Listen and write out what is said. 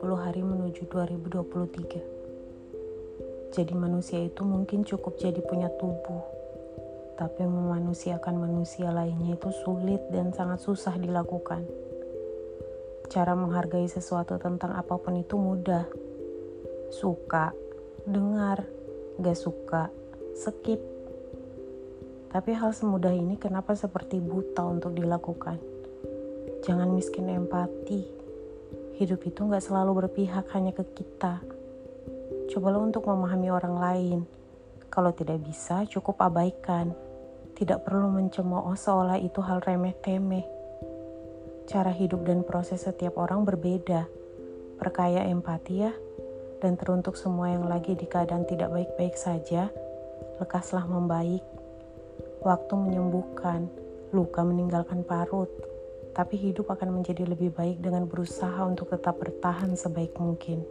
puluh hari menuju 2023. Jadi manusia itu mungkin cukup jadi punya tubuh, tapi memanusiakan manusia lainnya itu sulit dan sangat susah dilakukan. Cara menghargai sesuatu tentang apa pun itu mudah. Suka, dengar, gak suka, skip. Tapi hal semudah ini kenapa seperti buta untuk dilakukan? Jangan miskin empati hidup itu nggak selalu berpihak hanya ke kita. Cobalah untuk memahami orang lain. Kalau tidak bisa, cukup abaikan. Tidak perlu mencemooh seolah itu hal remeh-temeh. Cara hidup dan proses setiap orang berbeda. Perkaya empati ya. Dan teruntuk semua yang lagi di keadaan tidak baik-baik saja, lekaslah membaik. Waktu menyembuhkan, luka meninggalkan parut tapi hidup akan menjadi lebih baik dengan berusaha untuk tetap bertahan sebaik mungkin.